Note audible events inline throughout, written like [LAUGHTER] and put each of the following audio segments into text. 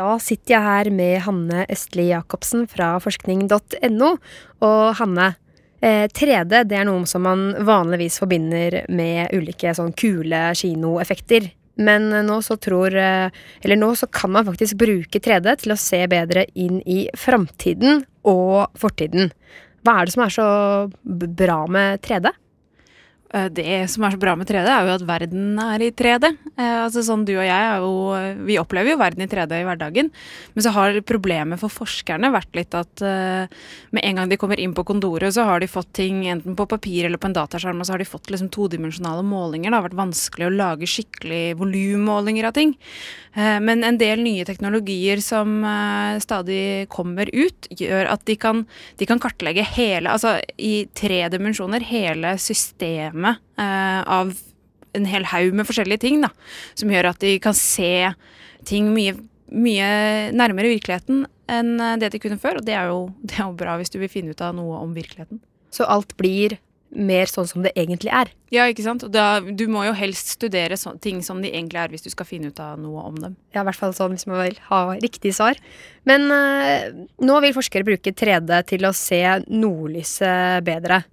Da sitter jeg her med Hanne Østli Jacobsen fra forskning.no. Og Hanne, 3D eh, det er noe som man vanligvis forbinder med ulike sånn kule kinoeffekter. Men nå så tror eh, Eller nå så kan man faktisk bruke 3D til å se bedre inn i framtiden og fortiden. Hva er det som er så bra med 3D? Eh, det som er så bra med 3D, er jo at verden er i 3D. Eh, altså sånn Du og jeg er jo Vi opplever jo verden i 3D i hverdagen. Men så har problemet for forskerne vært litt at uh, med en gang de kommer inn på kontoret, så har de fått ting enten på papir eller på en dataskjerm, og så har de fått liksom todimensjonale målinger. Det har vært vanskelig å lage skikkelig volummålinger av ting. Men en del nye teknologier som stadig kommer ut, gjør at de kan, de kan kartlegge hele, altså i tre dimensjoner, hele systemet strømme eh, av en hel haug med forskjellige ting, da, som gjør at de kan se ting mye, mye nærmere virkeligheten enn eh, det de kunne før. Og det er, jo, [LAUGHS] det er jo bra hvis du vil finne ut av noe om virkeligheten. Så alt blir mer sånn som det egentlig er? Ja, ikke sant. Da, du må jo helst studere så, ting som de egentlig er, hvis du skal finne ut av noe om dem. Ja, i hvert fall sånn hvis man vil ha riktig svar. Men øh, nå vil forskere bruke 3D til å se nordlyset bedre.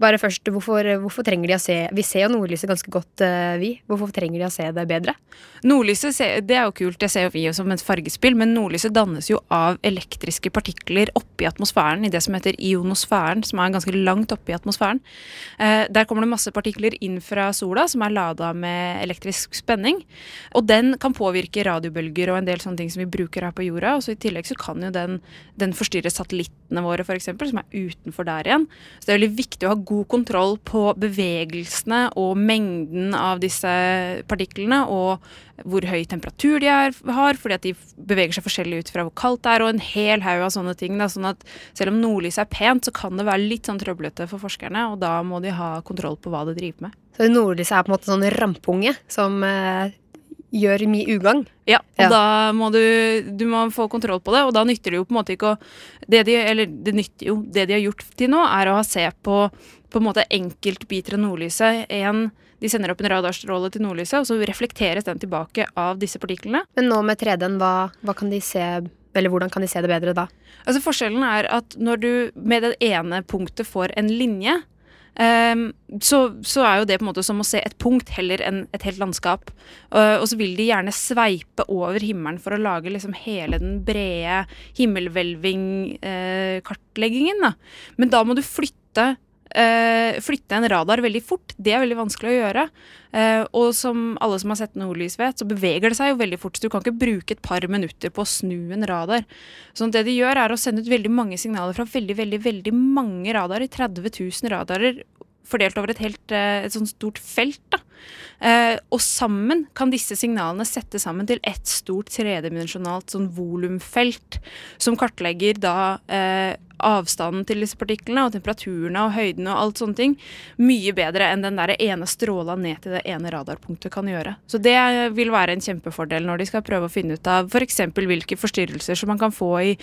Bare først, hvorfor, hvorfor, trenger de å se Vi ser jo nordlyset ganske godt, uh, vi. Hvorfor trenger de å se det bedre? Nordlyset det er jo kult, det ser jo vi jo som et fargespill, men nordlyset dannes jo av elektriske partikler oppi atmosfæren, i det som heter ionosfæren, som er ganske langt oppi atmosfæren. Uh, der kommer det masse partikler inn fra sola som er lada med elektrisk spenning. Og den kan påvirke radiobølger og en del sånne ting som vi bruker her på jorda. Og så i tillegg så kan jo den, den forstyrre satellittene våre, f.eks., som er utenfor der igjen. Så det er veldig viktig å ha god kontroll på bevegelsene og mengden av disse partiklene, og hvor høy temperatur de er, har, fordi at de beveger seg forskjellig ut fra hvor kaldt det er, og en hel haug av sånne ting. Da, sånn at selv om nordlyset er pent, så kan det være litt sånn trøblete for forskerne, og da må de ha kontroll på hva de driver med. Så nordlyset er på en måte sånn rampunge som eh, gjør mye ugagn. Ja, og ja. da må du, du må få kontroll på det, og da nytter det jo på en måte ikke å det de, Eller det nytter jo Det de har gjort til nå, er å ha se på på en måte enkeltbiter av nordlyset. En, de sender opp en radarstråle til nordlyset, og så reflekteres den tilbake av disse partiklene. Men nå med 3D-en, hva, hva kan de se eller hvordan kan de se det bedre da? Altså Forskjellen er at når du med det ene punktet får en linje, så, så, er jo det på en måte som å se et punkt heller enn et helt landskap. Uh, og så vil de gjerne sveipe over himmelen for å lage liksom hele den brede himmelhvelving-kartleggingen. Uh, Men da må du flytte Uh, flytte en radar veldig fort, det er veldig vanskelig å gjøre. Uh, og som alle som har sett nordlys vet, så beveger det seg jo veldig fort. Så du kan ikke bruke et par minutter på å snu en radar. Så det de gjør, er å sende ut veldig mange signaler fra veldig, veldig, veldig mange radarer. 30 000 radarer fordelt over et helt uh, et sånt stort felt. da. Uh, og sammen kan disse signalene sette sammen til ett stort tredimensjonalt sånn volumfelt, som kartlegger da uh, avstanden til disse partiklene og temperaturene og høydene og alt sånne ting mye bedre enn den der ene stråla ned til det ene radarpunktet kan gjøre. Så det vil være en kjempefordel når de skal prøve å finne ut av f.eks. For hvilke forstyrrelser som man kan få i,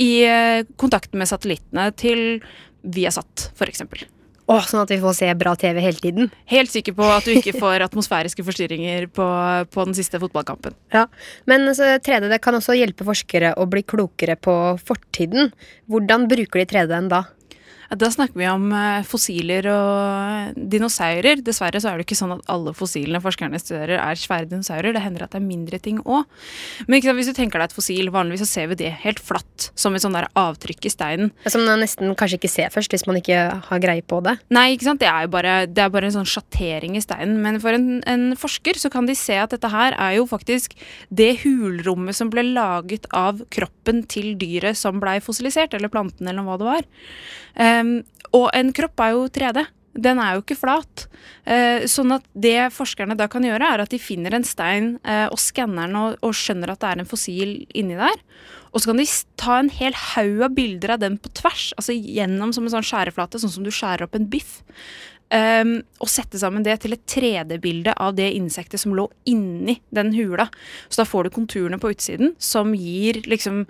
i uh, kontakten med satellittene til Viasat, f.eks. Åh, sånn at vi får se bra TV hele tiden? Helt sikker på at du ikke får atmosfæriske forstyrringer på, på den siste fotballkampen. Ja, Men 3D det kan også hjelpe forskere å bli klokere på fortiden. Hvordan bruker de 3D-en da? Da snakker vi om eh, fossiler og dinosaurer. Dessverre så er det ikke sånn at alle fossilene forskerne studerer er svære dinosaurer. Det hender at det er mindre ting òg. Men hvis du tenker deg et fossil, vanligvis så ser vi det helt flatt. Som et sånn der avtrykk i steinen. Som man nesten kanskje ikke ser først, hvis man ikke har greie på det. Nei, ikke sant. Det er jo bare, det er bare en sånn sjattering i steinen. Men for en, en forsker så kan de se at dette her er jo faktisk det hulrommet som ble laget av kroppen til dyret som blei fossilisert, eller planten, eller hva det var. Og en kropp er jo 3D. Den er jo ikke flat. Uh, sånn at det forskerne da kan gjøre, er at de finner en stein uh, og skanner den og, og, skjønner at det er en fossil inni der. Og så kan de ta en hel haug av bilder av den på tvers, altså gjennom som en sånn skjæreflate, sånn som du skjærer opp en biff. Um, og sette sammen det til et 3D-bilde av det insektet som lå inni den hula. Så da får du konturene på utsiden, som gir liksom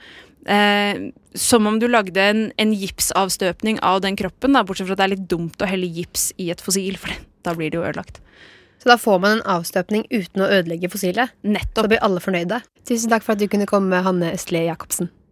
eh, Som om du lagde en, en gipsavstøpning av den kroppen, da, bortsett fra at det er litt dumt å helle gips i et fossil, for [LAUGHS] da blir det jo ødelagt. Så da får man en avstøpning uten å ødelegge fossilet. Så Nettopp. blir alle fornøyde. Tusen takk for at du kunne komme, Hanne Østli Jacobsen.